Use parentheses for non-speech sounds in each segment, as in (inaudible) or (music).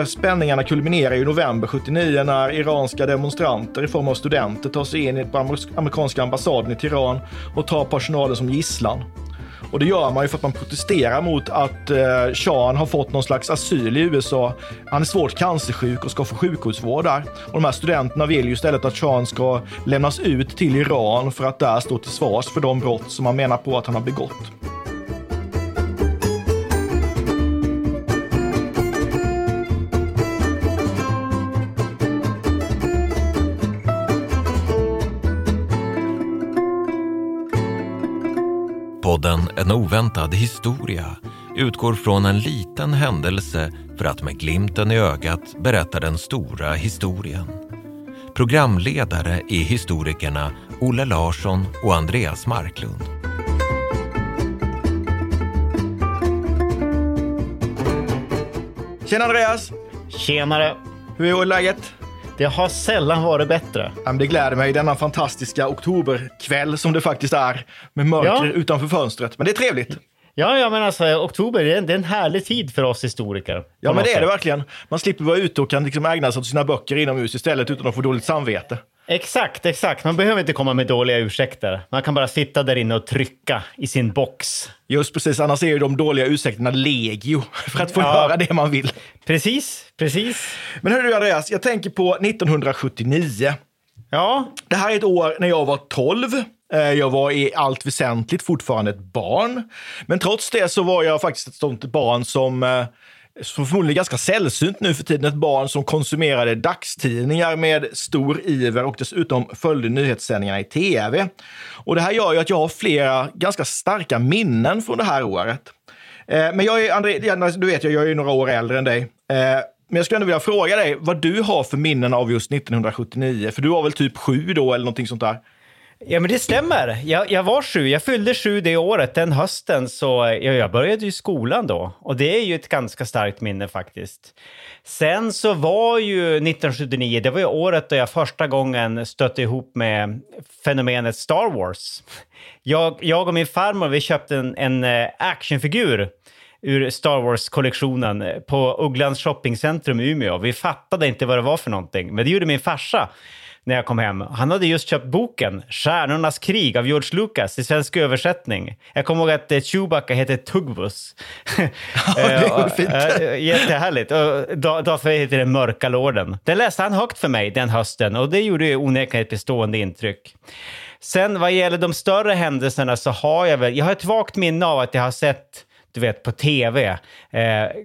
Här spänningarna kulminerar i november 79 när iranska demonstranter i form av studenter tar sig in på amerikanska ambassaden i Teheran och tar personalen som gisslan. Och det gör man ju för att man protesterar mot att eh, Shahen har fått någon slags asyl i USA. Han är svårt cancersjuk och ska få sjukhusvård där. Och de här studenterna vill ju istället att Shahen ska lämnas ut till Iran för att där stå till svars för de brott som man menar på att han har begått. En oväntad historia utgår från en liten händelse för att med glimten i ögat berätta den stora historien. Programledare är historikerna Olle Larsson och Andreas Marklund. Tjena Andreas! Tjenare! Hur är läget? Det har sällan varit bättre. Det gläder mig denna fantastiska oktoberkväll som det faktiskt är med mörker Ja. utanför fönstret. Men det är trevligt. Ja, ja, men alltså oktober det är, en, det är en härlig tid för oss historiker. Ja, men det är det sätt. verkligen. Man slipper vara ute och kan liksom ägna sig åt sina böcker inomhus istället utan att få dåligt samvete. Exakt, exakt. Man behöver inte komma med dåliga ursäkter. Man kan bara sitta där inne och trycka i sin box. Just precis, annars är ju de dåliga ursäkterna legio (laughs) för att få Ja. höra det man vill. Precis, precis. Men hörru Andreas, jag tänker på 1979. Ja, Det här är ett år när jag var 12. Eh, Jag var i allt väsentligt fortfarande ett barn. Men trots det så var jag faktiskt ett sånt barn som, som förmodligen ganska sällsynt nu för tiden, ett barn som konsumerade dagstidningar med stor iver och dessutom följde nyhetssändningarna i tv. Och det här gör ju att jag har flera ganska starka minnen från det här året. Eh, men jag är, André, du vet, jag är ju några år äldre än dig. Eh, men jag skulle ändå vilja fråga dig vad du har för minnen av just 1979. För du var väl typ sju då eller någonting sånt där? Ja men det stämmer. Jag, jag var sju. Jag fyllde sju det året. Den hösten så ja, jag började ju skolan då. Och det är ju ett ganska starkt minne faktiskt. Sen så var ju 1979, det var ju året då jag första gången stötte ihop med fenomenet Star Wars. Jag, jag och min farmor, vi köpte en, en eh, actionfigur ur Star Wars-kollektionen på Ugglans shoppingcentrum i Umeå. Vi fattade inte vad det var för någonting, men det gjorde min farsa när jag kom hem. Han hade just köpt boken Stjärnornas krig av George Lucas i svensk översättning. Jag kommer ihåg att eh, Chewbacca heter Tugbus. (laughs) det är Eh, (laughs) fint. eh, Jättehärligt. Vader heter den mörka lorden. Det läste han högt för mig den hösten och det gjorde ju onekligen ett bestående intryck. Sen vad gäller de större händelserna så har jag väl, jag har ett vagt minne av att jag har sett, du vet på tv, eh,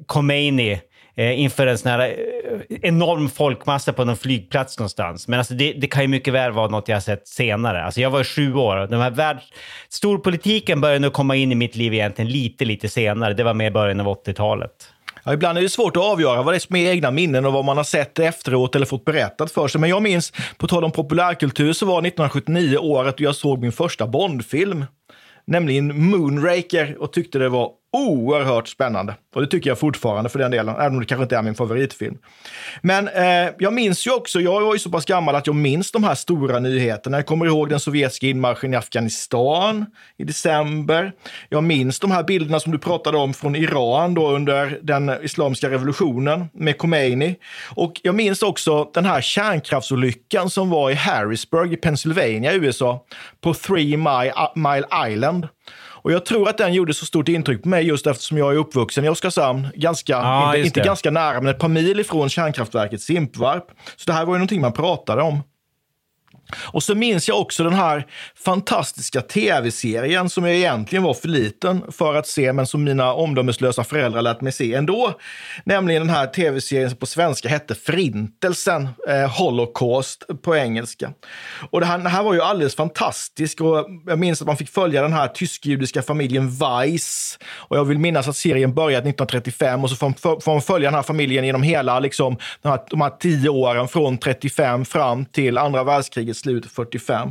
Khomeini eh, inför en sån här eh, enorm folkmassa på någon flygplats någonstans. Men alltså det, det kan ju mycket väl vara något jag har sett senare. Alltså jag var sju år. Den här värld, storpolitiken började nog komma in i mitt liv egentligen lite, lite senare. Det var med i början av 80-talet. Ja, ibland är det svårt att avgöra vad det är som är egna minnen och vad man har sett efteråt eller fått berättat för sig. Men jag minns, på tal om populärkultur, så var 1979 året då jag såg min första Bondfilm. Nämligen Moonraker och tyckte det var oerhört spännande. Och det tycker jag fortfarande för den delen, även om det kanske inte är min favoritfilm. Men eh, jag minns ju också, jag var ju så pass gammal att jag minns de här stora nyheterna. Jag kommer ihåg den sovjetiska inmarschen i Afghanistan i december. Jag minns de här bilderna som du pratade om från Iran då under den islamiska revolutionen med Khomeini. Och jag minns också den här kärnkraftsolyckan som var i Harrisburg i Pennsylvania i USA på Three Mile, Mile Island. Och jag tror att den gjorde så stort intryck på mig just eftersom jag är uppvuxen i Oskarshamn, ganska, Ja, inte, inte ganska nära, men ett par mil ifrån kärnkraftverket Simpvarp. Så det här var ju någonting man pratade om. Och så minns jag också den här fantastiska tv-serien som jag egentligen var för liten för att se, men som mina omdömeslösa föräldrar lät mig se ändå. Nämligen den här tv-serien som på svenska hette Förintelsen, eh, Holocaust på engelska. Och det här, det här var ju alldeles fantastisk och jag minns att man fick följa den här tysk-judiska familjen Weiss. Och jag vill minnas att serien började 1935 och så får, får man följa den här familjen genom hela liksom, de, här, de här tio åren från 35 fram till andra världskriget slut 45.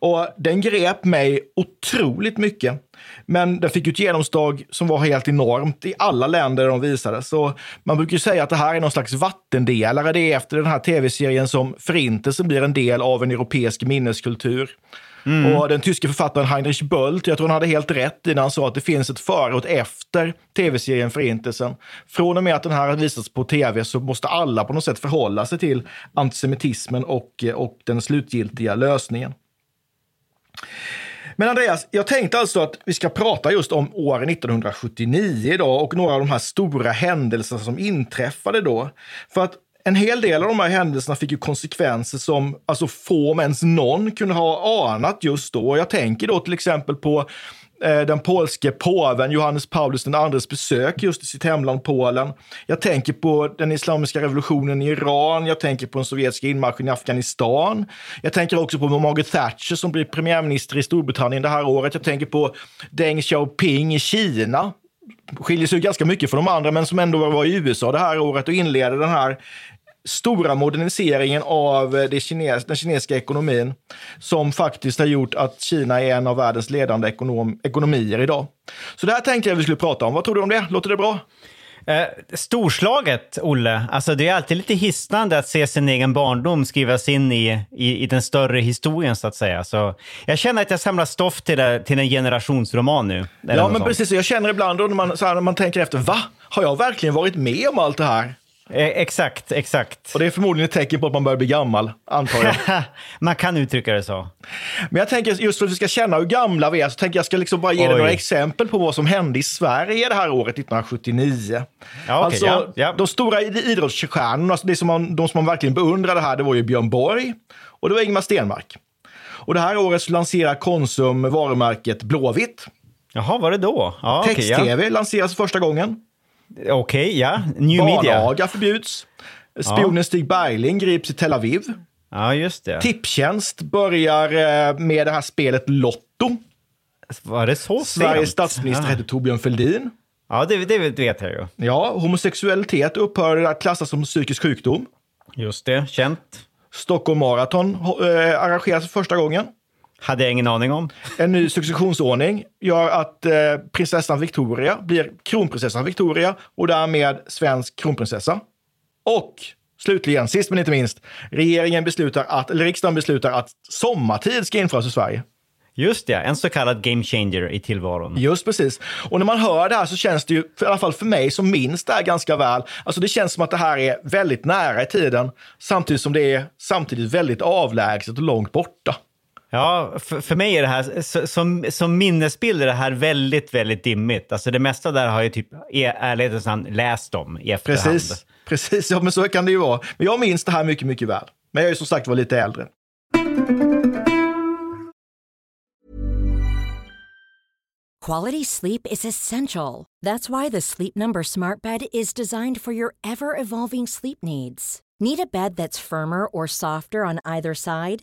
Och den grep mig otroligt mycket. Men den fick ett genomslag som var helt enormt i alla länder där de visades. Så man brukar ju säga att det här är någon slags vattendelare. Det är efter den här tv-serien som Förintelsen blir en del av en europeisk minneskultur. Mm. Och den tyske författaren Heinrich Bölt, jag tror han hade helt rätt när han sa att det finns ett före och ett efter tv-serien Förintelsen. Från och med att den här visats på tv så måste alla på något sätt förhålla sig till antisemitismen och, eh, och den slutgiltiga lösningen. Men Andreas, jag tänkte alltså att vi ska prata just om år 1979 idag och några av de här stora händelserna som inträffade då. För att en hel del av de här händelserna fick ju konsekvenser som alltså få, om ens någon, kunde ha anat just då. Jag tänker då till exempel på eh, den polske påven Johannes Paulus IIs besök just i sitt hemland Polen. Jag tänker på den islamiska revolutionen i Iran. Jag tänker på den sovjetiska inmarschen i Afghanistan. Jag tänker också på Margaret Thatcher som blir premiärminister i Storbritannien det här året. Jag tänker på Deng Xiaoping i Kina skiljer sig ganska mycket från de andra, men som ändå var i USA det här året och inleder den här stora moderniseringen av det kines den kinesiska ekonomin som faktiskt har gjort att Kina är en av världens ledande ekonom ekonomier idag. Så det här tänkte jag vi skulle prata om. Vad tror du om det? Låter det bra? Eh, storslaget, Olle. Alltså, det är alltid lite hisnande att se sin egen barndom skrivas in i, i, i den större historien, så att säga. Så jag känner att jag samlar stoff till, det, till en generationsroman nu. Ja, men sånt. precis. Jag känner ibland då när man, så här, när man tänker efter, va? Har jag verkligen varit med om allt det här? Eh, exakt, exakt. Och det är förmodligen ett tecken på att man börjar bli gammal, antar jag. (laughs) man kan uttrycka det så. Men jag tänker, just för att vi ska känna hur gamla vi är, så tänker jag ska liksom bara ge dig några exempel på vad som hände i Sverige det här året 1979. Ja, okay, alltså, ja, ja. de stora idrottsstjärnorna, alltså det som man, de som man verkligen beundrade här, det var ju Björn Borg och det var Ingmar Stenmark. Och det här året lanserar Konsum varumärket Blåvitt. Jaha, var det då? Ja, Text-tv okay, ja. lanseras första gången. Okej, okay, ja. New media. Barnaga förbjuds. Spionen ja. Stig Bergling grips i Tel Aviv. Ja, just det. Tipstjänst börjar eh, med det här spelet Lotto. Var det så Sveriges statsminister ja. hette Torbjörn Fälldin. Ja, det, det vet jag ju. Ja, homosexualitet upphör att klassas som psykisk sjukdom. Just det, känt. Stockholm Marathon äh, arrangeras för första gången. Hade jag ingen aning om. En ny successionsordning gör att eh, prinsessan Victoria blir kronprinsessan Victoria och därmed svensk kronprinsessa. Och slutligen, sist men inte minst, regeringen beslutar att, eller riksdagen beslutar att sommartid ska införas i Sverige. Just det, en så kallad game changer i tillvaron. Just precis. Och när man hör det här så känns det ju, i alla fall för mig som minns det här ganska väl, alltså det känns som att det här är väldigt nära i tiden, samtidigt som det är samtidigt väldigt avlägset och långt borta. Ja, för, för mig är det här, som, som minnesbild är det här väldigt, väldigt dimmigt. Alltså det mesta där har jag typ i ärlighetens namn läst om i efterhand. Precis, precis. Ja, men så kan det ju vara. Men jag minns det här mycket, mycket väl. Men jag är som sagt var lite äldre. Quality sleep is essential. That's why the Sleep Number smart bed is designed for your ever evolving sleep needs. Need a bed that's firmer or softer on either side?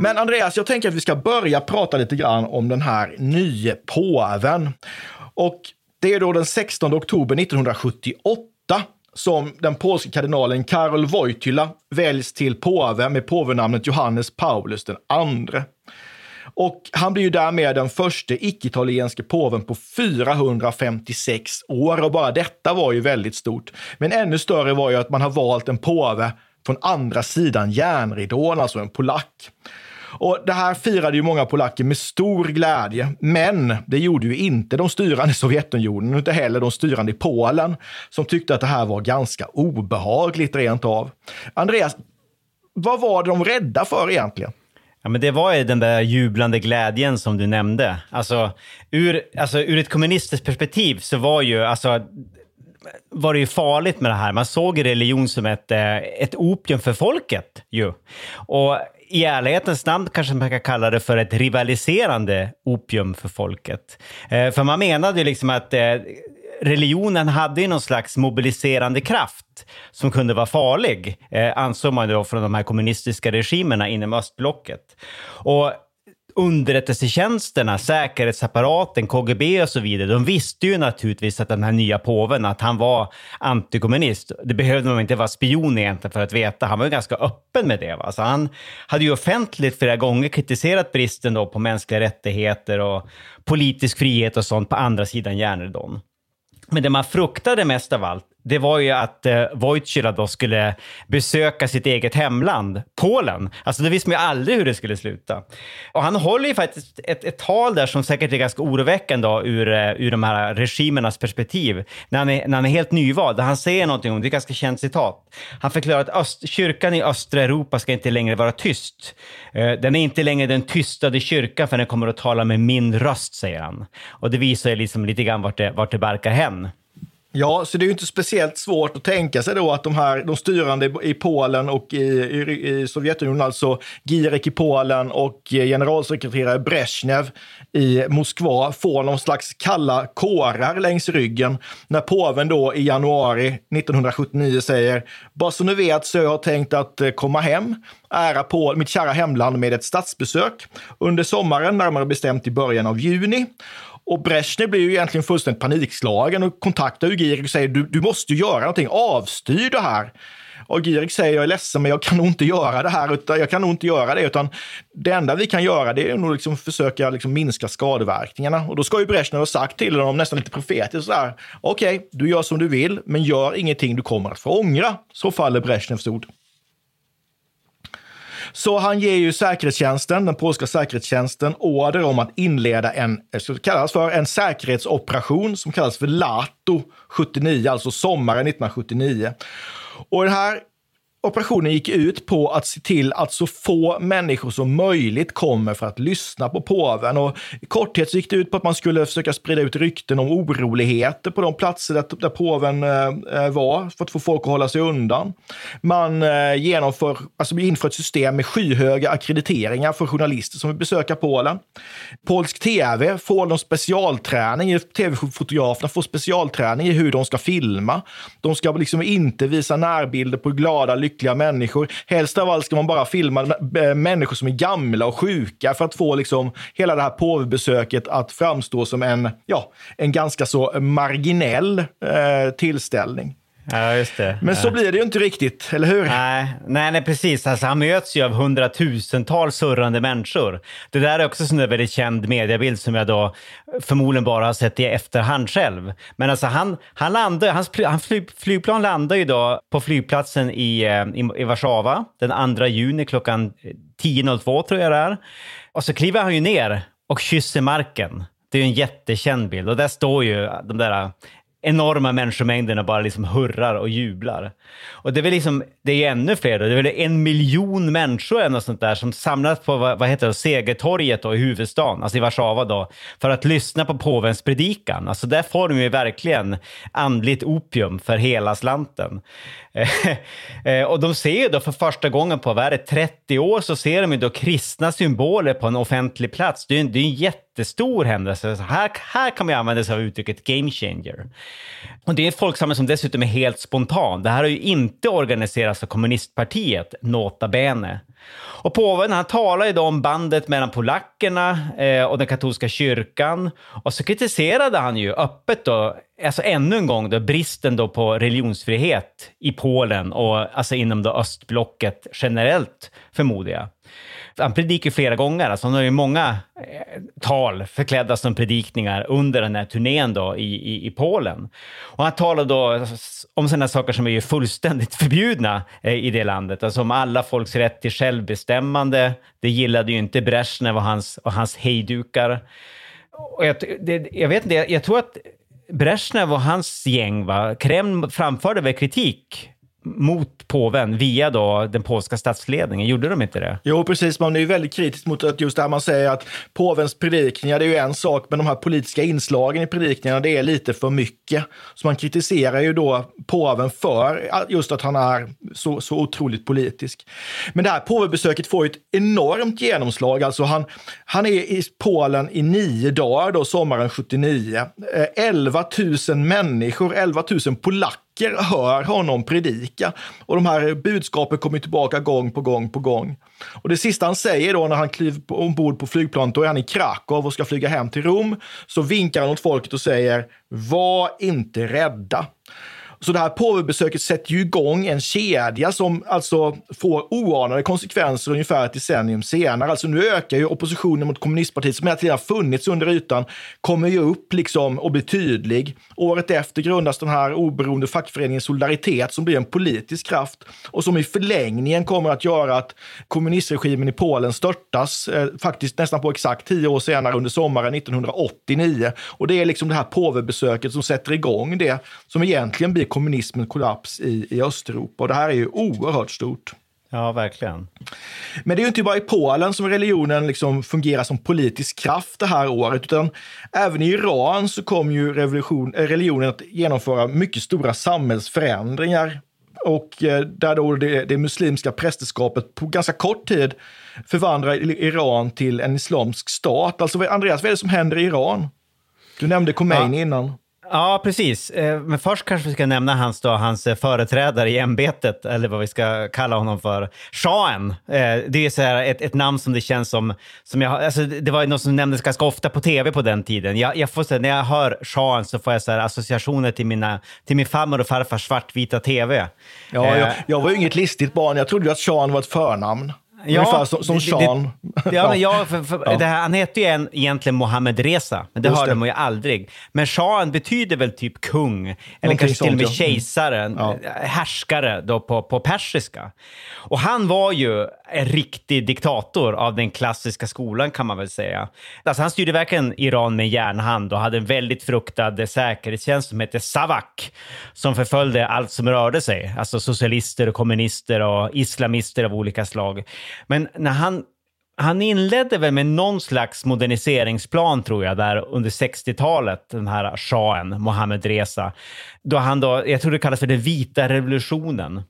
Men Andreas, jag tänker att vi ska börja prata lite grann om den här nye påven. Och det är då den 16 oktober 1978 som den polske kardinalen Karol Wojtyla väljs till påve med påvenamnet Johannes Paulus II. Och han blir ju därmed den första icke-italienske påven på 456 år och bara detta var ju väldigt stort. Men ännu större var ju att man har valt en påve från andra sidan järnridån, alltså en polack. Och det här firade ju många polacker med stor glädje, men det gjorde ju inte de styrande i Sovjetunionen, inte heller de styrande i Polen, som tyckte att det här var ganska obehagligt rent av. Andreas, vad var de rädda för egentligen? Ja, men det var ju den där jublande glädjen som du nämnde. Alltså ur, alltså, ur ett kommunistiskt perspektiv så var ju, alltså, var det ju farligt med det här. Man såg religion som ett, eh, ett opium för folket ju. Och i ärlighetens namn kanske man kan kalla det för ett rivaliserande opium för folket. Eh, för man menade ju liksom att eh, religionen hade ju någon slags mobiliserande kraft som kunde vara farlig, eh, ansåg man då från de här kommunistiska regimerna inom östblocket. Och underrättelsetjänsterna, säkerhetsapparaten, KGB och så vidare, de visste ju naturligtvis att den här nya påven, att han var antikommunist. Det behövde man inte vara spion egentligen för att veta. Han var ju ganska öppen med det. Va? Så han hade ju offentligt flera gånger kritiserat bristen då på mänskliga rättigheter och politisk frihet och sånt på andra sidan järnridån. Men det man fruktade mest av allt, det var ju att eh, Wojtyla då skulle besöka sitt eget hemland, Polen. Alltså det visste man ju aldrig hur det skulle sluta. Och han håller ju faktiskt ett, ett tal där som säkert är ganska oroväckande då, ur, eh, ur de här regimernas perspektiv. När han, är, när han är helt nyvald, där han säger någonting om, det är ett ganska känt citat. Han förklarar att öst, kyrkan i östra Europa ska inte längre vara tyst. Eh, den är inte längre den tystade kyrkan för den kommer att tala med min röst, säger han. Och det visar ju liksom lite grann vart det, vart det barkar hän. Ja, så det är ju inte speciellt svårt att tänka sig då att de här de styrande i Polen och i, i, i Sovjetunionen, alltså Girek i Polen och generalsekreterare Brezhnev i Moskva, får någon slags kalla kårar längs ryggen när påven då i januari 1979 säger bara så ni vet så jag har tänkt att eh, komma hem, ära på mitt kära hemland med ett statsbesök under sommaren, närmare bestämt i början av juni. Och Brezhnev blir ju egentligen fullständigt panikslagen och kontaktar ju och säger du, du måste göra någonting, avstyr det här. Och Gierig säger jag är ledsen men jag kan nog inte göra det här, utan jag kan nog inte göra det, utan det enda vi kan göra det är nog liksom försöka liksom minska skadeverkningarna. Och då ska ju Brezhnev ha sagt till honom nästan lite profetiskt så här, okej, okay, du gör som du vill, men gör ingenting du kommer att få ångra. Så faller Brezhnevs ord. Så han ger ju säkerhetstjänsten, den polska säkerhetstjänsten, order om att inleda en, eh, kallas för en säkerhetsoperation som kallas för Lato 79, alltså sommaren 1979. Och den här Operationen gick ut på att se till att så få människor som möjligt kommer för att lyssna på påven. Och I korthet så gick det ut på att man skulle försöka sprida ut rykten om oroligheter på de platser där, där påven eh, eh var, för att få folk att hålla sig undan. Man eh, genomför, alltså inför ett system med skyhöga akkrediteringar för journalister som vill besöka Polen. Polsk tv får någon specialträning, tv-fotograferna får specialträning i hur de ska filma. De ska liksom inte visa närbilder på glada, lyckliga lyckliga människor. Helst av allt ska man bara filma eh, människor som är gamla och sjuka för att få liksom hela det här påvebesöket att framstå som en, ja, en ganska så marginell eh, tillställning. Ja, just det. Men så blir det ju inte riktigt, eller hur? Nej, nej, nej precis. Alltså, han möts ju av hundratusentals surrande människor. Det där är också en väldigt känd mediebild som jag då förmodligen bara har sett i efterhand själv. Men alltså han, han landar, hans, hans flyg, flygplan landar ju då på flygplatsen i, eh, i, i Warszawa den 2 juni klockan 10.02 tror jag det är. Och så kliver han ju ner och kysser marken. Det är ju en jättekänd bild och där står ju de där enorma människomängderna bara liksom hurrar och jublar. Och det är väl liksom, det är ännu fler då. Det är väl en miljon människor eller något sånt där som samlas på, vad, vad heter det, Segertorget då, i huvudstaden, alltså i Warszawa då, för att lyssna på påvens predikan. Alltså där får de ju verkligen andligt opium för hela slanten. (laughs) Eh, och de ser ju då för första gången på, vad är det, 30 år så ser de ju då kristna symboler på en offentlig plats. Det är ju en, det är en jättestor händelse. Så här, här kan man använda sig av uttrycket game changer. Och det är ett folksamling som dessutom är helt spontan. Det här har ju inte organiserats av kommunistpartiet, nota bene. Och påven han talar ju då om bandet mellan polackerna eh, och den katolska kyrkan. Och så kritiserade han ju öppet då, alltså ännu en gång då, bristen då på religionsfrihet i Polen och alltså inom då östblocket generellt, förmodar jag han predikar flera gånger, alltså han har ju många eh, tal förklädda som predikningar under den här turnén då i, i, i Polen. Och han talar då om sådana saker som är ju fullständigt (laughs) förbjudna eh, i det landet, alltså om alla folks rätt till självbestämmande. Det gillade ju inte Brezhnev och hans, och hans hejdukar. Och jag, det, jag vet inte, jag, jag tror att Brezhnev och hans gäng, va, Kreml framförde väl kritik mot påven via då den polska statsledningen. Gjorde de inte det? Jo, precis. Man är ju väldigt kritisk mot att just det här man säger att påvens predikningar, det är ju en sak, men de här politiska inslagen i predikningarna, det är lite för mycket. Så man kritiserar ju då påven för just att han är så, så otroligt politisk. Men det här påvebesöket får ju ett enormt genomslag. Alltså han, han är i Polen i nio dagar då, sommaren 79. 11 000 människor, 11 000 polacker hör honom predika. Och de här budskapen kommer tillbaka gång på gång på gång. Och det sista han säger då när han kliver ombord på flygplanet, då är han i Krakow och ska flyga hem till Rom, så vinkar han åt folket och säger var inte rädda. Så det här påvebesöket sätter ju igång en kedja som alltså får oanade konsekvenser ungefär ett decennium senare. Alltså nu ökar ju oppositionen mot kommunistpartiet som hela tiden har funnits under ytan, kommer ju upp liksom och blir tydlig. Året efter grundas den här oberoende fackföreningen Solidaritet som blir en politisk kraft och som i förlängningen kommer att göra att kommunistregimen i Polen störtas, eh, faktiskt nästan på exakt tio år senare under sommaren 1989. Och det är liksom det här påvebesöket som sätter igång det som egentligen blir kommunismens kollaps i, i Östeuropa. Och det här är ju oerhört stort. Ja, verkligen. Men det är inte bara i Polen som religionen liksom fungerar som politisk kraft det här året, utan även i Iran så kom ju eh, religionen att genomföra mycket stora samhällsförändringar. Och eh, där då det, det muslimska prästerskapet på ganska kort tid förvandlar Iran till en islamsk stat. Alltså Andreas, vad är det som händer i Iran? Du nämnde Khomeini ja. innan. Ja, precis. Eh, men först kanske vi ska nämna hans, då, hans eh, företrädare i ämbetet, eller vad vi ska kalla honom för. Shahen. Eh, det är så ett, ett namn som det känns som... som jag, alltså det var något som nämndes ganska ofta på tv på den tiden. Jag, jag får, så här, när jag hör Shahen så får jag så här, associationer till, mina, till min farmor och farfars svartvita tv. Ja, jag, jag var ju inget listigt barn. Jag trodde ju att Shahen var ett förnamn. Ja, Ungefär som, som Sean. Det, ja, men (laughs) jag, för, för, ja. Här, han heter ju en, egentligen Mohammed Reza, men det Just hörde det. man ju aldrig. Men Shahen betyder väl typ kung, eller Någonting kanske till och med kejsaren, ja. härskare då på, på persiska. Och han var ju en riktig diktator av den klassiska skolan kan man väl säga. Alltså, han styrde verkligen Iran med järnhand och hade en väldigt fruktad säkerhetstjänst som hette Savak, som förföljde allt som rörde sig, alltså socialister och kommunister och islamister av olika slag. Men när han han inledde väl med någon slags moderniseringsplan tror jag där under 60-talet, den här shahen, Mohammed Reza. Då han då, jag tror det kallas för den vita revolutionen.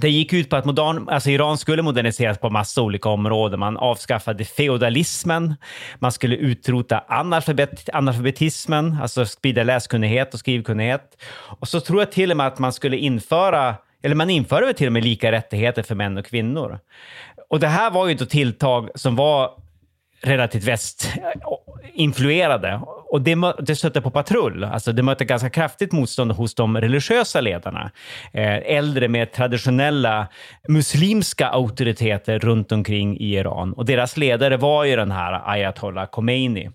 Det gick ut på att modern, alltså Iran skulle moderniseras på massa olika områden. Man avskaffade feodalismen, man skulle utrota analfabet, analfabetismen, alltså sprida läskunnighet och skrivkunnighet. Och så tror jag till och med att man skulle införa eller man införde väl till och med lika rättigheter för män och kvinnor. Och det här var ju ett tilltag som var relativt västinfluerade. Eh, Och det, det stötte på patrull. Alltså det mötte ganska kraftigt motstånd hos de religiösa ledarna. Eh, äldre, med traditionella muslimska auktoriteter runt omkring i Iran. Och deras ledare var ju den här ayatollah Khomeini.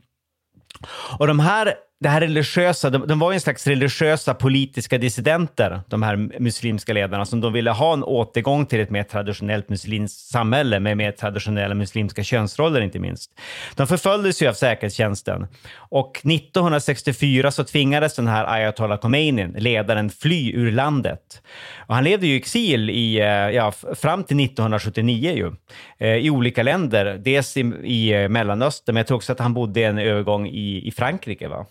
Och de här det här religiösa, de, de var ju en slags religiösa politiska dissidenter, de här muslimska ledarna, som de ville ha en återgång till ett mer traditionellt muslimskt samhälle med mer traditionella muslimska könsroller inte minst. De förföljdes ju av säkerhetstjänsten och 1964 så tvingades den här ayatollah Khomeini, ledaren, fly ur landet. Och han levde ju i exil i, eh, ja, fram till 1979 ju, eh, i olika länder, dels i, i Mellanöstern, men jag tror också att han bodde en övergång i, i Frankrike. Va?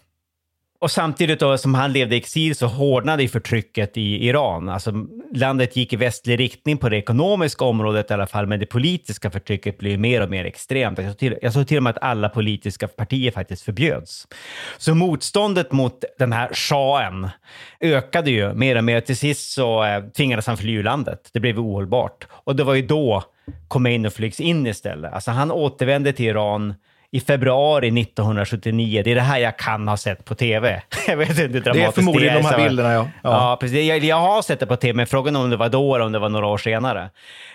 Och samtidigt då som han levde i exil så hårdnade förtrycket i Iran. Alltså landet gick i västlig riktning på det ekonomiska området i alla fall, men det politiska förtrycket blev mer och mer extremt. Jag såg till, jag såg till och med att alla politiska partier faktiskt förbjöds. Så motståndet mot den här shahen ökade ju mer och mer. Till sist så eh, tvingades han fly ur landet. Det blev ohållbart. Och det var ju då Khomeini flygs in istället. Alltså han återvände till Iran i februari 1979. Det är det här jag kan ha sett på tv. (laughs) jag vet inte hur Det är förmodligen de här bilderna, ja. Ja, ja precis. Jag, jag, har sett det på tv, men frågan är om det var då eller om det var några år senare.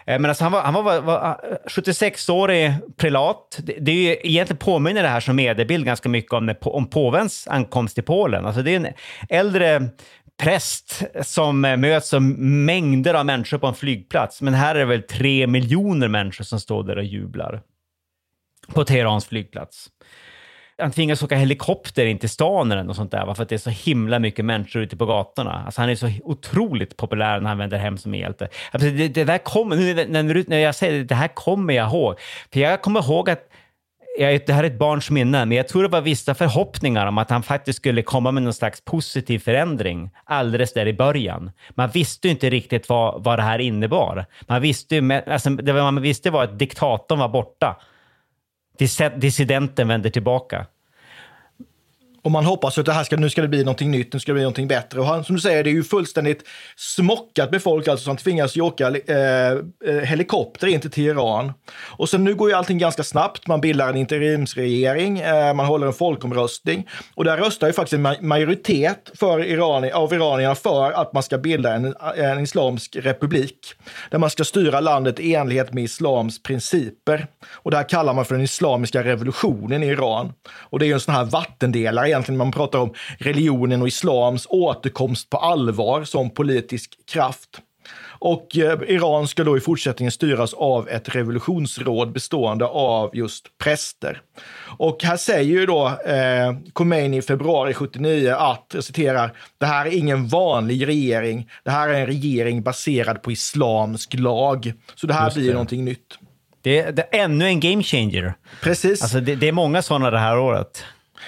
Eh, men alltså, han var, han var, var 76-årig prelat. Det, det är ju, egentligen påminner det här som mediebild ganska mycket om, om påvens ankomst till Polen. Alltså, det är en äldre präst som möts av mängder av människor på en flygplats. Men här är det väl tre miljoner människor som står där och jublar på Teherans flygplats. Han tvingas åka helikopter in till stan eller något sånt där, för att det är så himla mycket människor ute på gatorna. Alltså han är så otroligt populär när han vänder hem som hjälte. Alltså det, det där kommer, när, när jag säger det, det här kommer jag ihåg. För jag kommer ihåg att jag, det här är ett barns minne, men jag tror det var vissa förhoppningar om att han faktiskt skulle komma med någon slags positiv förändring alldeles där i början. Man visste ju inte riktigt vad, vad det här innebar. Man visste ju, alltså, det man visste var att diktatorn var borta dissidenten vänder tillbaka. Och man hoppas att det här ska, nu ska det bli någonting nytt, nu ska det bli någonting bättre. Och han, som du säger, det är ju fullständigt smockat med folk alltså som tvingas åka eh, eh helikopter in till Teheran. Och sen nu går ju allting ganska snabbt. Man bildar en interimsregering, eh, man håller en folkomröstning och där röstar ju faktiskt en majoritet för Iran, av iranierna för att man ska bilda en, en islamsk republik där man ska styra landet i enlighet med islams principer. Och det här kallar man för den islamiska revolutionen i Iran. Och det är ju en sån här vattendelare egentligen man pratar om religionen och islams återkomst på allvar som politisk kraft. Och eh, Iran ska då i fortsättningen styras av ett revolutionsråd bestående av just präster. Och här säger ju då eh, Khomeini i februari 79 att, jag citerar, det här är ingen vanlig regering. Det här är en regering baserad på islamsk lag. Så det här blir någonting nytt. Det är, det är ännu en game changer. Precis. Alltså det, det är många sådana det här året.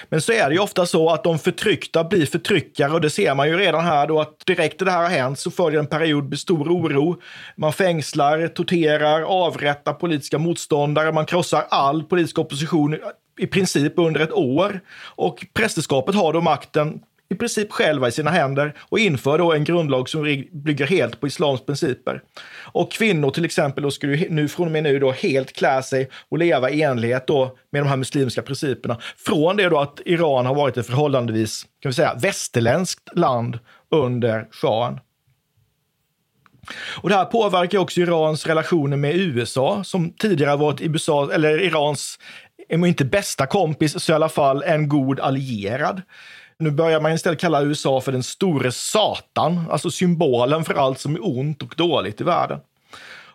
Men så är det ju ofta så att de förtryckta blir förtryckare och det ser man ju redan här då att direkt när det här har hänt så följer en period med stor oro. Man fängslar, torterar, avrättar politiska motståndare, man krossar all politisk opposition i princip under ett år. Och prästerskapet har då makten i princip själva i sina händer och inför då en grundlag som bygger helt på islams principer. Och kvinnor till exempel då skulle nu från och med nu då helt klä sig och leva i enlighet då med de här muslimska principerna. Från det då att Iran har varit ett förhållandevis, kan vi säga, västerländskt land under shahen. Och det här påverkar också Irans relationer med USA som tidigare varit USA, eller Irans, om inte bästa kompis, så i alla fall en god allierad. Nu börjar man istället kalla USA för den store Satan, alltså symbolen för allt som är ont och dåligt i världen.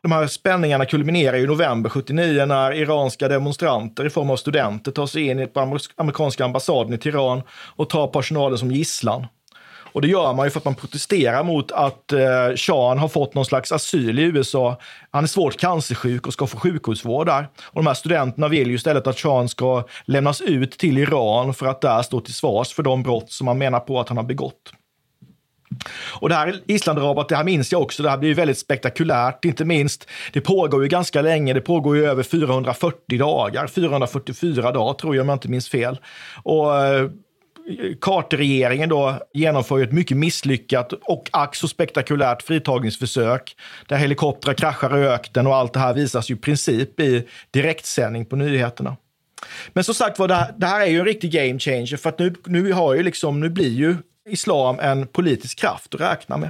De här spänningarna kulminerar i november 79 när iranska demonstranter i form av studenter tar sig in på amerikanska ambassaden i Teheran och tar personalen som gisslan. Och det gör man ju för att man protesterar mot att eh, Shahen har fått någon slags asyl i USA. Han är svårt cancersjuk och ska få sjukhusvård där. Och de här studenterna vill ju istället att Shahen ska lämnas ut till Iran för att där stå till svars för de brott som man menar på att han har begått. Och det här Islandrabat, det här minns jag också, det här blir väldigt spektakulärt, inte minst. Det pågår ju ganska länge, det pågår ju över 440 dagar, 444 dagar tror jag om jag inte minns fel. Och eh, Carter-regeringen då genomför ett mycket misslyckat och ack så spektakulärt fritagningsförsök där helikoptrar kraschar i öknen och allt det här visas ju i princip i direktsändning på nyheterna. Men som sagt var, det, här, är ju en riktig game changer för att nu, nu, har ju liksom, nu blir ju islam en politisk kraft att räkna med.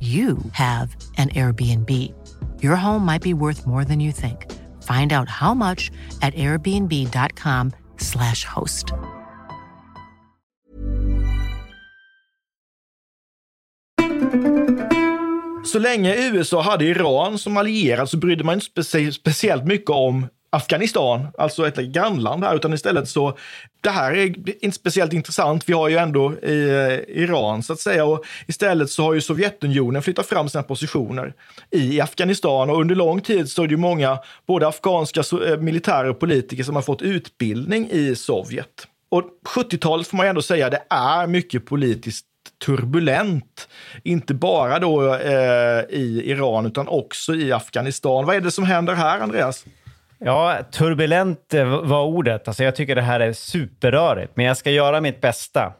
you have an Airbnb. Your home might be worth more than you think. Find out how much at airbnb.com/slash host. Så länge USA hade Iran som allierad så brydde man inte specie speciellt mycket om Afghanistan, alltså ett grannland här, utan istället så, det här är inte speciellt intressant. Vi har ju ändå i, eh, Iran så att säga och istället så har ju Sovjetunionen flyttat fram sina positioner i, Afghanistan och under lång tid så är det ju många, både afghanska eh, militärer och politiker som har fått utbildning i Sovjet. Och 70-talet får man ju ändå säga, det är mycket politiskt turbulent. Inte bara då eh, i Iran utan också i Afghanistan. Vad är det som händer här, Andreas? Ja, turbulent eh, var ordet. Alltså jag tycker det här är superrörigt, men jag ska göra mitt bästa.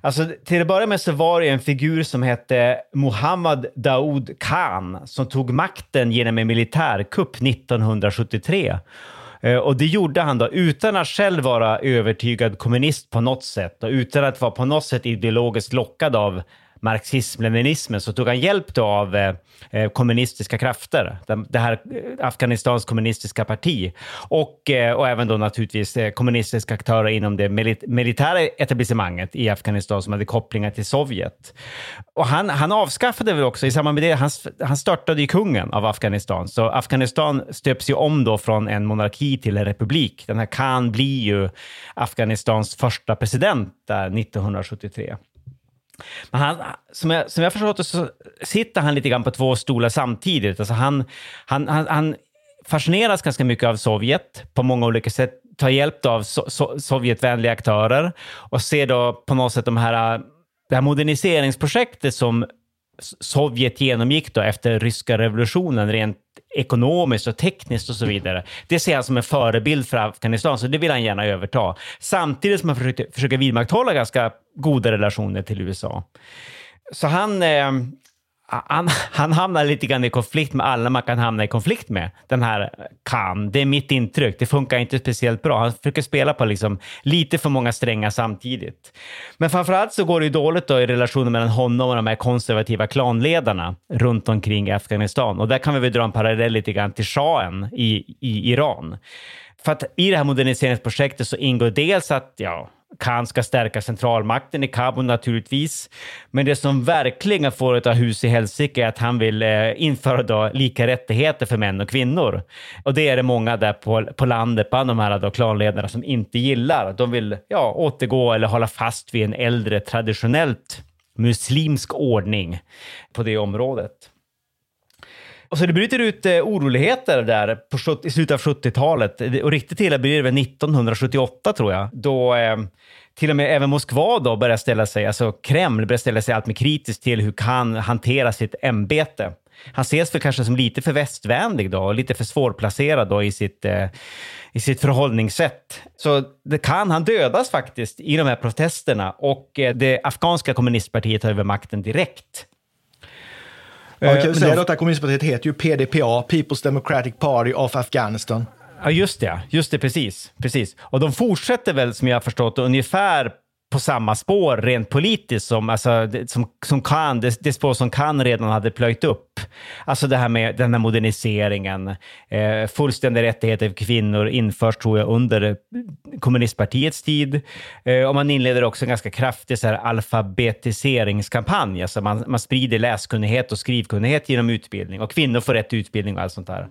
Alltså, till att börja med så var det en figur som hette Mohammad Daoud Khan som tog makten genom en militärkupp 1973. Eh, och det gjorde han då utan att själv vara övertygad kommunist på något sätt och utan att vara på något sätt ideologiskt lockad av marxism-leninismen så tog han hjälp av eh, eh, kommunistiska krafter, det här eh, Afghanistans kommunistiska parti och, eh, och även då naturligtvis eh, kommunistiska aktörer inom det milit militära etablissemanget i Afghanistan som hade kopplingar till Sovjet. Och han, han avskaffade väl också, i samband med det, han, han störtade ju kungen av Afghanistan, så Afghanistan stöps ju om då från en monarki till en republik. Den här Khan blir ju Afghanistans första president där 1973. Men han, som, jag, som jag förstått det så sitter han lite grann på två stolar samtidigt. Alltså han, han, han, han fascineras ganska mycket av Sovjet på många olika sätt, tar hjälp av so so Sovjetvänliga aktörer och ser då på något sätt de här, äh, det här moderniseringsprojektet som Sovjet genomgick då efter ryska revolutionen rent ekonomiskt och tekniskt och så vidare. Det ser han som en förebild för Afghanistan, så det vill han gärna överta. Samtidigt som han försöker, försöker vidmakthålla ganska goda relationer till USA. Så han, eh, han, han hamnar lite grann i konflikt med alla man kan hamna i konflikt med. Den här Khan, det är mitt intryck. Det funkar inte speciellt bra. Han försöker spela på liksom lite för många strängar samtidigt. Men framförallt så går det ju dåligt då i relationen mellan honom och de här konservativa klanledarna runt omkring i Afghanistan. Och där kan vi väl dra en parallell lite grann till shahen i, i Iran. För att i det här moderniseringsprojektet så ingår dels att ja, Khan ska stärka centralmakten i Kabul naturligtvis. Men det som verkligen får ett hus i helsike är att han vill eh, införa då lika rättigheter för män och kvinnor. Och det är det många där på, på landet, bland de här då klanledarna, som inte gillar. De vill ja, återgå eller hålla fast vid en äldre traditionellt muslimsk ordning på det området. Och så det bryter ut eh, oroligheter där på i slutet av 70-talet. Och riktigt illa blir det väl 1978 tror jag, då eh, till och med även Moskva då börjar ställa sig, alltså Kreml börjar ställa sig allt mer kritiskt till hur kan hantera sitt ämbete. Han ses för kanske som lite för västvänlig då och lite för svårplacerad då i sitt, eh, i sitt förhållningssätt. Så det kan, han dödas faktiskt i de här protesterna och eh, det afghanska kommunistpartiet tar över makten direkt. Ja, kan vi säga då att kommunistpartiet heter ju PDPA, People's Democratic Party of Afghanistan. Ja, just det. Just det, precis. precis. Och de fortsätter väl, som jag har förstått ungefär på samma spår rent politiskt som, alltså, som, som kan, det, det spår som kan redan hade plöjt upp. Alltså det här med den här moderniseringen, eh, fullständiga rättigheter för kvinnor införs tror jag under kommunistpartiets tid. Eh, och man inleder också en ganska kraftig så här, alfabetiseringskampanj. Alltså man, man sprider läskunnighet och skrivkunnighet genom utbildning och kvinnor får rätt utbildning och allt sånt där.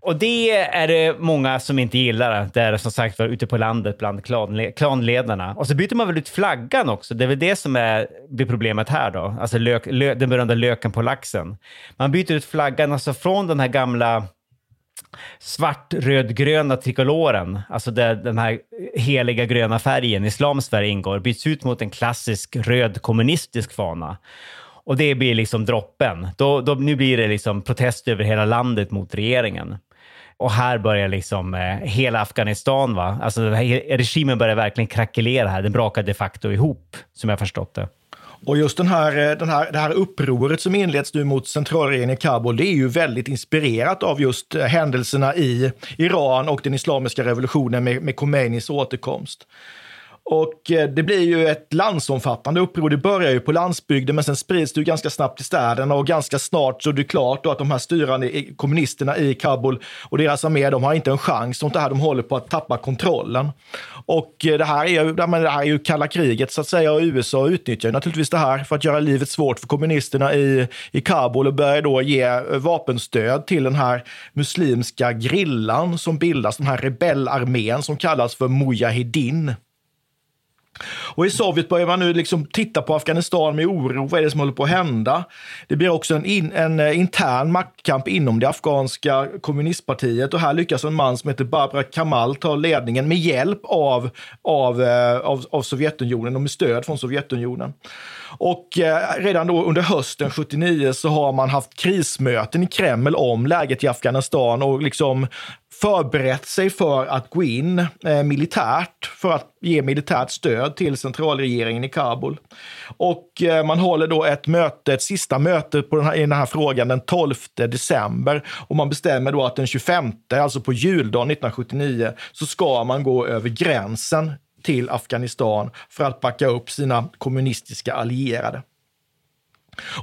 Och det är det många som inte gillar. Det är som sagt var ute på landet bland klanle klanledarna. Och så byter man väl ut flaggan också. Det är väl det som är, blir problemet här då. Alltså lök, lö, den berömda löken på laxen. Man byter ut flaggan alltså från den här gamla svart-röd-gröna trikoloren, alltså där den här heliga gröna färgen, islams färg ingår, byts ut mot en klassisk röd kommunistisk fana. Och det blir liksom droppen. Då, då, nu blir det liksom protest över hela landet mot regeringen. Och här börjar liksom eh, hela Afghanistan, va? Alltså här, regimen börjar verkligen krackelera här. Den brakar de facto ihop, som jag förstått det. Och just den här, eh, den här, det här upproret som inleds nu mot centralregeringen i Kabul, det är ju väldigt inspirerat av just eh, händelserna i Iran och den islamiska revolutionen med, med Khomeinis återkomst. Och eh, det blir ju ett landsomfattande uppror. Det börjar ju på landsbygden, men sen sprids det ju ganska snabbt till städerna och ganska snart så är det klart då att de här styrande kommunisterna i Kabul och deras armé, de har inte en chans. Sånt här, de håller på att tappa kontrollen. Och eh, det här är ju, det här är ju kalla kriget så att säga och USA utnyttjar ju naturligtvis det här för att göra livet svårt för kommunisterna i, i Kabul och börjar då ge eh, vapenstöd till den här muslimska grillan som bildas, den här rebellarmén som kallas för Mujahedin. Och i Sovjet börjar man nu liksom titta på Afghanistan med oro. Vad är det som håller på att hända? Det blir också en, in, en eh, intern maktkamp inom det afghanska kommunistpartiet och här lyckas en man som heter Barbara Kamal ta ledningen med hjälp av, av, eh, av, av Sovjetunionen och med stöd från Sovjetunionen. Och eh, redan då under hösten 79 så har man haft krismöten i Kreml om läget i Afghanistan och liksom förberett sig för att gå in eh, militärt, för att ge militärt stöd till centralregeringen i Kabul. Och eh, man håller då ett möte, ett sista möte på den här, i den här frågan den 12 december och man bestämmer då att den 25, alltså på juldagen 1979, så ska man gå över gränsen till Afghanistan för att backa upp sina kommunistiska allierade.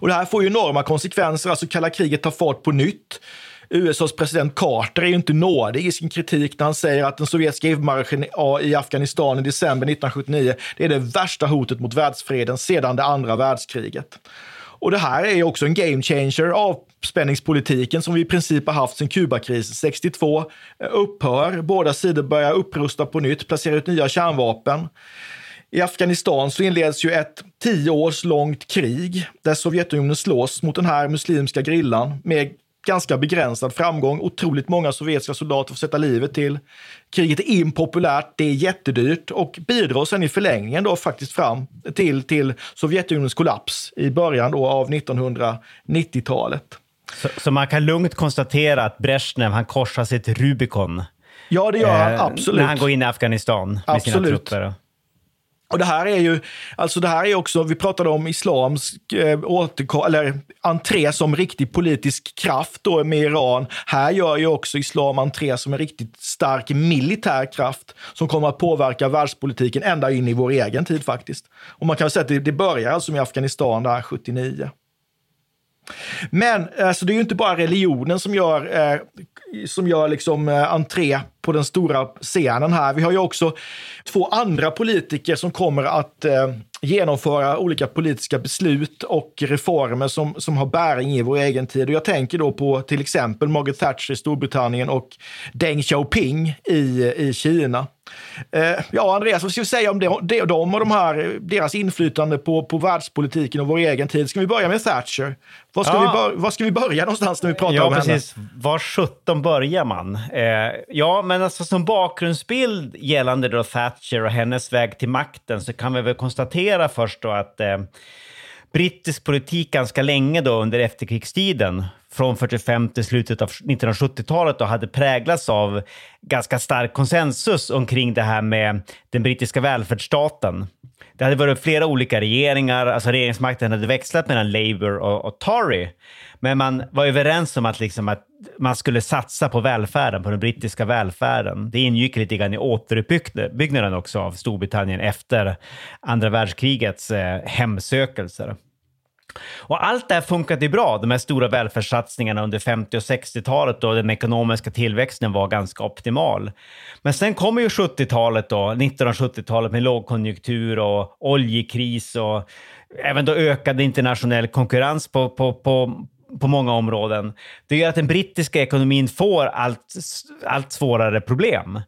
Och det här får ju enorma konsekvenser, alltså kalla kriget tar fart på nytt. USAs president Carter är ju inte nådig i sin kritik när han säger att den sovjetiska inmarschen i Afghanistan i december 1979, det är det värsta hotet mot världsfreden sedan det andra världskriget. Och det här är också en game changer. Avspänningspolitiken som vi i princip har haft sedan Kubakrisen 62 upphör. Båda sidor börjar upprusta på nytt, placera ut nya kärnvapen. I Afghanistan så inleds ju ett tio års långt krig där Sovjetunionen slåss mot den här muslimska grillan med ganska begränsad framgång. Otroligt många sovjetiska soldater får sätta livet till. Kriget är impopulärt, det är jättedyrt och bidrar sen i förlängningen då faktiskt fram till, till Sovjetunionens kollaps i början då av 1990-talet. Så, så, man kan lugnt konstatera att Brezhnev, han korsar sitt Rubicon. Ja, det gör han eh, absolut. När han går in i Afghanistan med absolut. sina trupper. Och det här är ju, alltså det här är också, vi pratade om islamsk eh, återkom, eller entré som riktig politisk kraft då med Iran. Här gör ju också islam entré som en riktigt stark militär kraft som kommer att påverka världspolitiken ända in i vår egen tid faktiskt. Och man kan säga att det, det börjar alltså med Afghanistan där 79. Men alltså, det är ju inte bara religionen som gör, eh, som gör liksom, eh, entré på den stora scenen här. Vi har ju också två andra politiker som kommer att eh, genomföra olika politiska beslut och reformer som, som har bäring i vår egen tid. Och jag tänker då på till exempel Margaret Thatcher i Storbritannien och Deng Xiaoping i, i Kina. Eh, ja, Andreas, vad ska vi säga om det, det, dem och de här, deras inflytande på, på världspolitiken och vår egen tid? Ska vi börja med Thatcher? Var ska, ja. vi, var ska vi börja någonstans när vi pratar ja, om precis. henne? Var sjutton börjar man? Eh, ja, men alltså som bakgrundsbild gällande då Thatcher och hennes väg till makten så kan vi väl konstatera först då att eh, brittisk politik ganska länge då under efterkrigstiden från 45 till slutet av 1970-talet då hade präglats av ganska stark konsensus omkring det här med den brittiska välfärdsstaten. Det hade varit flera olika regeringar, alltså regeringsmakten hade växlat mellan Labour och, och Tory. Men man var överens om att, liksom att man skulle satsa på välfärden, på den brittiska välfärden. Det ingick lite grann i återuppbyggnaden också av Storbritannien efter andra världskrigets eh, hemsökelser. Och allt det här funkade bra, de här stora välfärdssatsningarna under 50 och 60-talet då den ekonomiska tillväxten var ganska optimal. Men sen kommer ju 70-talet då, 1970-talet med lågkonjunktur och oljekris och även då ökad internationell konkurrens på, på, på, på många områden. Det gör att den brittiska ekonomin får allt, allt svårare problem.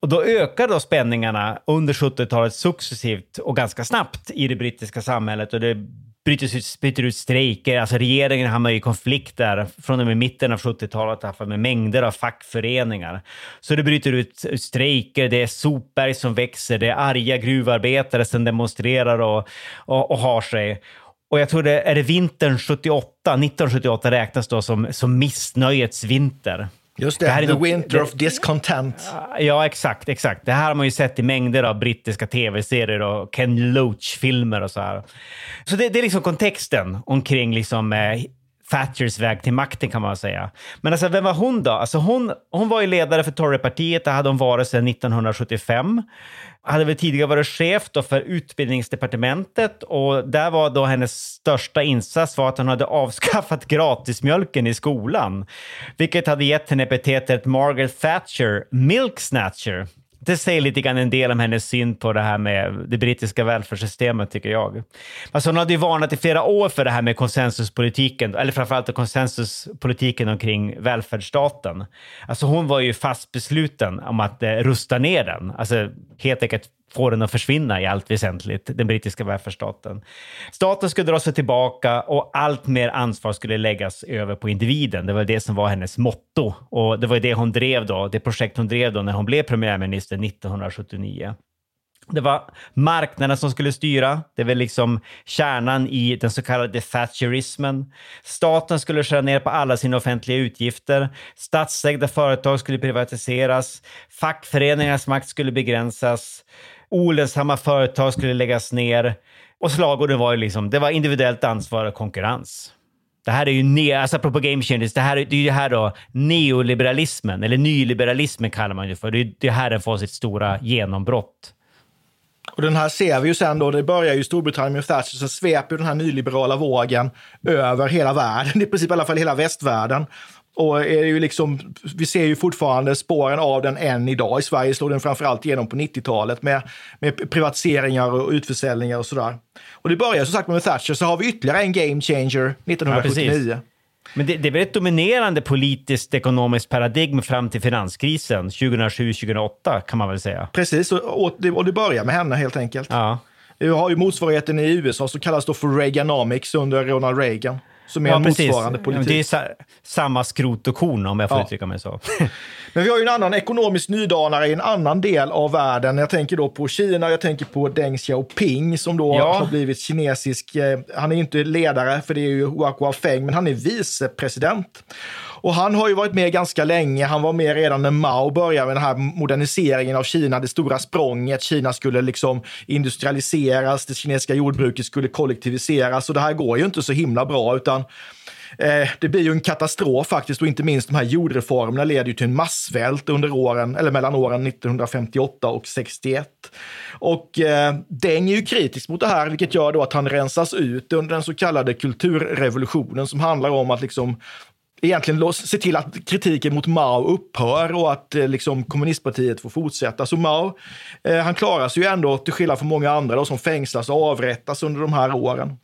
Och då ökar då spänningarna under 70-talet successivt och ganska snabbt i det brittiska samhället och det bryter ut, bryter ut strejker. Alltså regeringen hamnar i konflikter från och med mitten av 70-talet med mängder av fackföreningar. Så det bryter ut strejker, det är sopberg som växer, det är arga gruvarbetare som demonstrerar och, och, och har sig. Och jag tror det är det vintern 78, 1978 räknas då som, som missnöjets vinter. Just det, det the något, winter det, of discontent. Ja, exakt, exakt. Det här har man ju sett i mängder av brittiska tv-serier och Ken Loach-filmer och så här. Så det, det, är liksom kontexten omkring liksom, eh, Thatchers väg till makten kan man säga. Men alltså, vem var hon då? Alltså, hon, hon var ju ledare för Torypartiet, det hade hon varit sedan 1975 hade väl tidigare varit chef då för utbildningsdepartementet och där var då hennes största insats var att hon hade (laughs) avskaffat gratismjölken i skolan, vilket hade gett henne epitetet Margaret Thatcher Milk Snatcher det säger lite grann en del om hennes syn på det här med det brittiska välfärdssystemet, tycker jag. Alltså hon hade ju varnat i flera år för det här med konsensuspolitiken, eller framförallt konsensuspolitiken omkring välfärdsstaten. Alltså hon var ju fast besluten om att eh, rusta ner den, alltså helt enkelt få den att försvinna i allt väsentligt, den brittiska välfärdsstaten. Staten skulle dra sig tillbaka och allt mer ansvar skulle läggas över på individen. Det var det som var hennes motto och det var det hon drev då, det projekt hon drev då när hon blev premiärminister 1979. Det var marknaden som skulle styra. Det var liksom kärnan i den så kallade Thatcherismen. Staten skulle skära ner på alla sina offentliga utgifter. Statsägda företag skulle privatiseras. Fackföreningarnas makt skulle begränsas olönsamma företag skulle läggas ner. Och slagorden var ju liksom, det var individuellt ansvar och konkurrens. Det här är ju, ne alltså apropå game changers, det här, det är ju det här då neoliberalismen, eller nyliberalismen kallar man det för. Det är det här den får sitt stora genombrott. Och den här ser vi ju sen då, det börjar ju i Storbritannien med Thatcher, så sveper den här nyliberala vågen över hela världen, (laughs) i princip i alla fall hela västvärlden. Och är ju liksom, vi ser ju fortfarande spåren av den än idag. I Sverige slog den framförallt igenom på 90-talet med, med privatiseringar och utförsäljningar och sådär. Och det börjar som sagt med Thatcher, så har vi ytterligare en game changer 1979. Ja, men det, det är väl ett dominerande politiskt ekonomiskt paradigm fram till finanskrisen 2007-2008 kan man väl säga. Precis, och, och, det, och det börjar med henne helt enkelt. Ja. Vi har ju motsvarigheten i USA som kallas då för Reaganomics under Ronald Reagan som är ja, en motsvarande politik. Det är sa samma skrot och korn om jag får ja. uttrycka mig så. (laughs) Men vi har ju en annan ekonomisk nydanare i en annan del av världen. Jag tänker då på Kina, jag tänker på Deng Xiaoping som då ja. har blivit kinesisk. Eh, han är inte ledare, för det är ju Hua Guofeng, men han är vicepresident. Och han har ju varit med ganska länge. Han var med redan när Mao började med den här moderniseringen av Kina, det stora språnget. Kina skulle liksom industrialiseras, det kinesiska jordbruket skulle kollektiviseras och det här går ju inte så himla bra utan eh, det blir ju en katastrof faktiskt och inte minst de här jordreformerna leder ju till en massvält under åren, eller mellan åren 1958 och 61. Och eh, Deng är ju kritisk mot det här, vilket gör då att han rensas ut under den så kallade kulturrevolutionen som handlar om att liksom egentligen se till att kritiken mot Mao upphör och att eh, liksom, kommunistpartiet får fortsätta. Så Mao, eh, han klarar sig ju ändå, till skillnad från många andra då, som fängslas och avrättas under de här åren.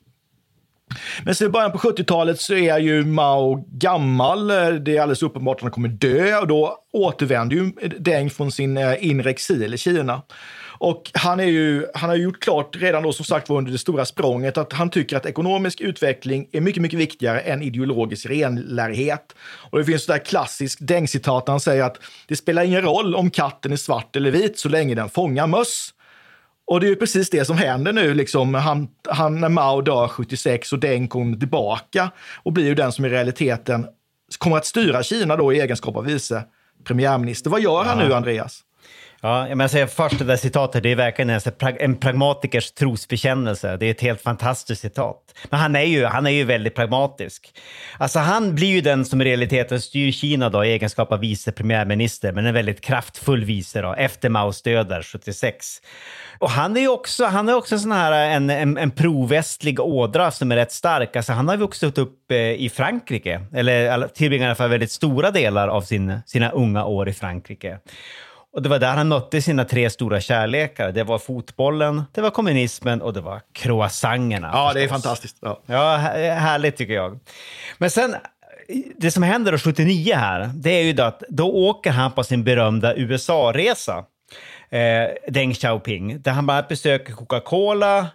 Men sen i början på 70-talet så är ju Mao gammal. Eh, det är alldeles uppenbart att han kommer dö och då återvänder ju Deng från sin eh, inre exil i Kina. Och han, är ju, han har gjort klart redan då som sagt var under det stora språnget att han tycker att ekonomisk utveckling är mycket, mycket viktigare än ideologisk renlärighet. Och det finns sådär klassiskt Deng-citat han säger att det spelar ingen roll om katten är svart eller vit så länge den fångar möss. Och det är ju precis det som händer nu. Liksom. Han, han, när Mao dör 76 och Deng kommer tillbaka och blir ju den som i realiteten kommer att styra Kina då i egenskap av vice premiärminister. Vad gör han nu, Andreas? Ja, men jag säger först det där citatet, det är verkligen en, en pragmatikers trosbekännelse. Det är ett helt fantastiskt citat. Men han är ju, han är ju väldigt pragmatisk. Alltså han blir ju den som i realiteten styr Kina då, i egenskap av vice premiärminister, men en väldigt kraftfull vice då, efter Maos död där 76. Och han är ju också, han är också en sån här en, en, en provästlig ådra som är rätt stark. Alltså han har vuxit upp eh, i Frankrike, eller tillbringat i alla fall väldigt stora delar av sin, sina unga år i Frankrike. Och det var där han mötte sina tre stora kärlekar. Det var fotbollen, det var kommunismen och det var croissangerna. Ja, förstås. det är fantastiskt. Ja. ja, härligt tycker jag. Men sen, det som händer då 79 här, det är ju då att då åker han på sin berömda USA-resa, eh, Deng Xiaoping, där han bara besöker Coca-Cola,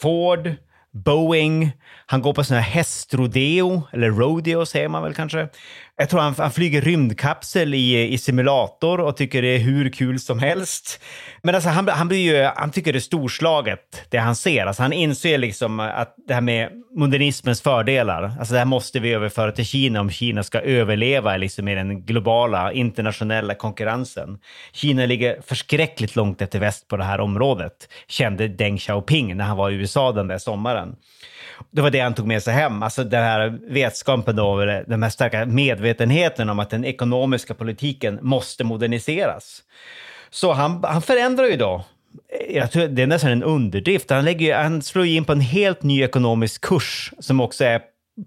Ford, Boeing, han går på sån här hästrodeo, eller rodeo säger man väl kanske. Jag tror han, han flyger rymdkapsel i, i simulator och tycker det är hur kul som helst. Men alltså han, han, blir ju, han tycker det är storslaget, det han ser. Alltså han inser liksom att det här med modernismens fördelar, alltså det här måste vi överföra till Kina om Kina ska överleva liksom i den globala internationella konkurrensen. Kina ligger förskräckligt långt efter väst på det här området, kände Deng Xiaoping när han var i USA den där sommaren. Det var det han tog med sig hem, alltså den här vetskapen då, den här starka medvetenheten medvetenheten om att den ekonomiska politiken måste moderniseras. Så han, han förändrar ju då jag tror det är nästan en underdrift. Han, lägger, han slår in på en helt ny ekonomisk kurs som också är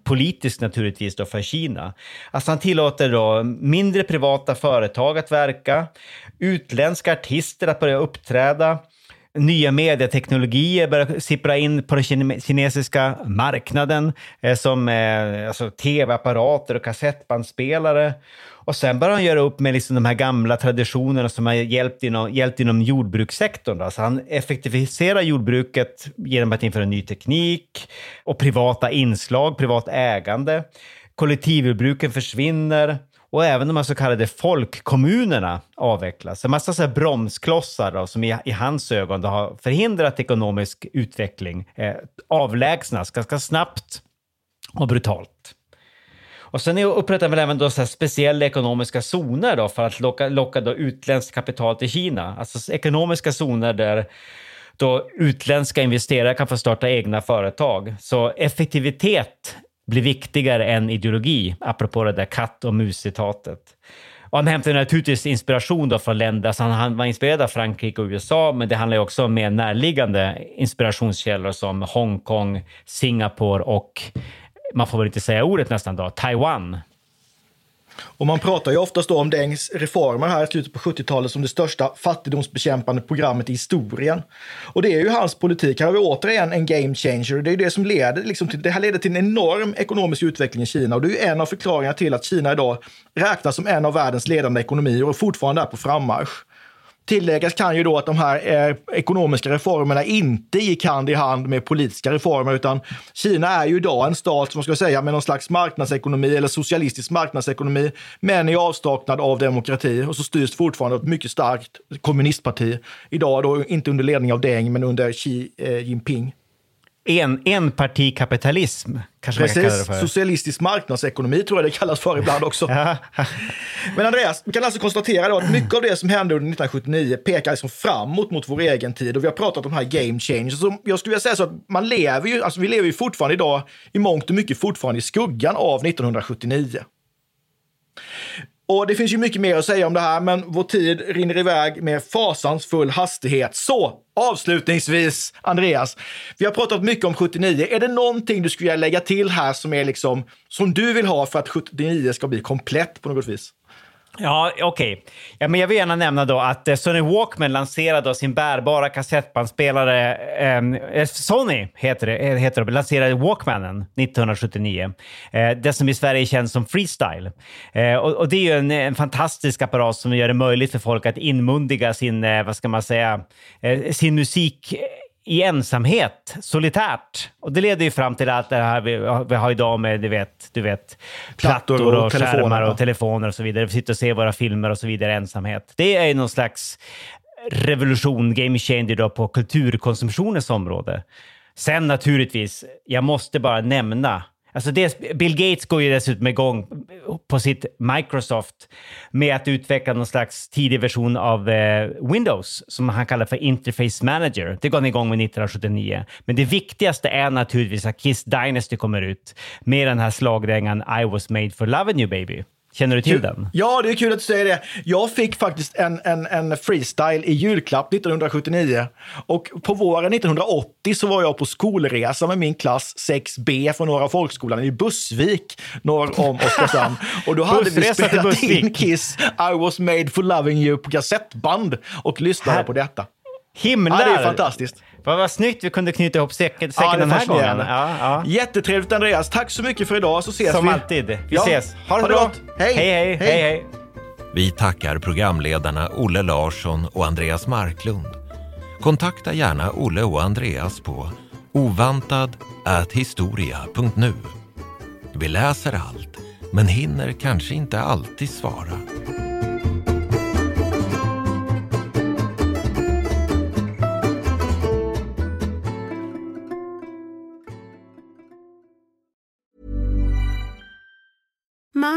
politisk naturligtvis då för Kina. Alltså han tillåter då mindre privata företag att verka, utländska artister att börja uppträda, nya medieteknologier börjar sippra in på den kinesiska marknaden, eh, som eh, alltså tv-apparater och kassettbandspelare. Och sen börjar han göra upp med liksom de här gamla traditionerna som har hjälpt inom, hjälpt inom jordbrukssektorn. Alltså Så han effektiviserar jordbruket genom att införa ny teknik och privata inslag, privat ägande. Kollektivjordbruken försvinner och även de här så kallade folkkommunerna avvecklas. En massa så här bromsklossar då, som i, i hans ögon har förhindrat ekonomisk utveckling eh, avlägsnas ganska snabbt och brutalt. Och sen upprättar man även då så speciella ekonomiska zoner då för att locka, locka då utländskt kapital till Kina. Alltså ekonomiska zoner där då utländska investerare kan få starta egna företag. Så effektivitet blir viktigare än ideologi, apropå det där katt och mus-citatet. Och han hämtar naturligtvis inspiration då från länder, alltså han var inspirerad av Frankrike och USA, men det handlar också om mer närliggande inspirationskällor som Hongkong, Singapore och, man får väl inte säga ordet nästan då, Taiwan. Och man pratar ju oftast om Dengs reformer här i slutet på 70-talet som det största fattigdomsbekämpande programmet i historien. Och det är ju hans politik. Här har vi återigen en game changer. Det är ju det som leder liksom till, det här leder till en enorm ekonomisk utveckling i Kina och det är ju en av förklaringarna till att Kina idag räknas som en av världens ledande ekonomier och fortfarande är på frammarsch. Tilläggas kan ju då att de här eh, ekonomiska reformerna inte gick hand i hand med politiska reformer, utan Kina är ju idag en stat, som ska säga, med någon slags marknadsekonomi eller socialistisk marknadsekonomi, men i avsaknad av demokrati. Och så styrs fortfarande ett mycket starkt kommunistparti. Idag då inte under ledning av Deng, men under Xi eh, Jinping en, enpartikapitalism, kanske Precis. man kan kalla det för. Socialistisk marknadsekonomi tror jag det kallas för ibland också. (laughs) Men Andreas, vi kan alltså konstatera då att mycket av det som hände under 1979 pekar liksom framåt mot vår egen tid och vi har pratat om de här game changers. Så jag skulle vilja säga så att man lever ju, alltså vi lever ju fortfarande idag i mångt och mycket fortfarande i skuggan av 1979. Och det finns ju mycket mer att säga om det här, men vår tid rinner iväg med fasansfull hastighet. Så avslutningsvis, Andreas, vi har pratat mycket om 79. Är det någonting du skulle vilja lägga till här som är liksom som du vill ha för att 79 ska bli komplett på något vis? Ja, okej. Okay. Ja, men jag vill gärna nämna då att eh, Sony Walkman lanserade sin bärbara kassettbandspelare. Ehm, eh, Sony heter det, eh, heter det, lanserade Walkmanen 1979. Eh, det som i Sverige känns som Freestyle. Eh, och, och, det är ju en, en, fantastisk apparat som gör det möjligt för folk att inmundiga sin, eh, vad ska man säga, eh, sin musik i ensamhet, solitärt. Och det leder ju fram till allt det här vi, vi har idag med du vet, du vet, plattor, plattor och, och skärmar och telefoner och så vidare. Vi sitter och ser våra filmer och så vidare ensamhet. Det är ju någon slags revolution, game changer då på kulturkonsumtionens område. Sen naturligtvis, jag måste bara nämna Alltså dels, Bill Gates går ju dessutom igång på sitt Microsoft med att utveckla någon slags tidig version av eh, Windows som han kallar för Interface Manager. Det gav han igång med 1979. Men det viktigaste är naturligtvis att Kiss Dynasty kommer ut med den här slagdängan I was made for loving you baby. Känner du till den? Ja, det är kul att du säger det. Jag fick faktiskt en, en, en freestyle i julklapp 1979. Och på våren 1980 så var jag på skolresa med min klass 6B från Norra folkskolan i Bussvik, norr om Oskarshamn. Och då hade vi spelat in Kiss I was made for loving you på kassettband och lyssnade Här- på detta. Himlar! Ja, det är fantastiskt. Vad, vad snyggt vi kunde knyta ihop säcken, säcken Ja, den här gången. Ja, ja. Jättetrevligt Andreas. Tack så mycket för idag så ses Som vi. alltid. Vi Ja. ses. Ha det Ha det bra. gott. Hej. Hej, hej, Hej. hej, hej. Vi tackar programledarna Olle Larsson och Andreas Marklund. Kontakta gärna Olle och Andreas på ovantad@historia.nu. Vi läser allt, men hinner kanske inte alltid svara.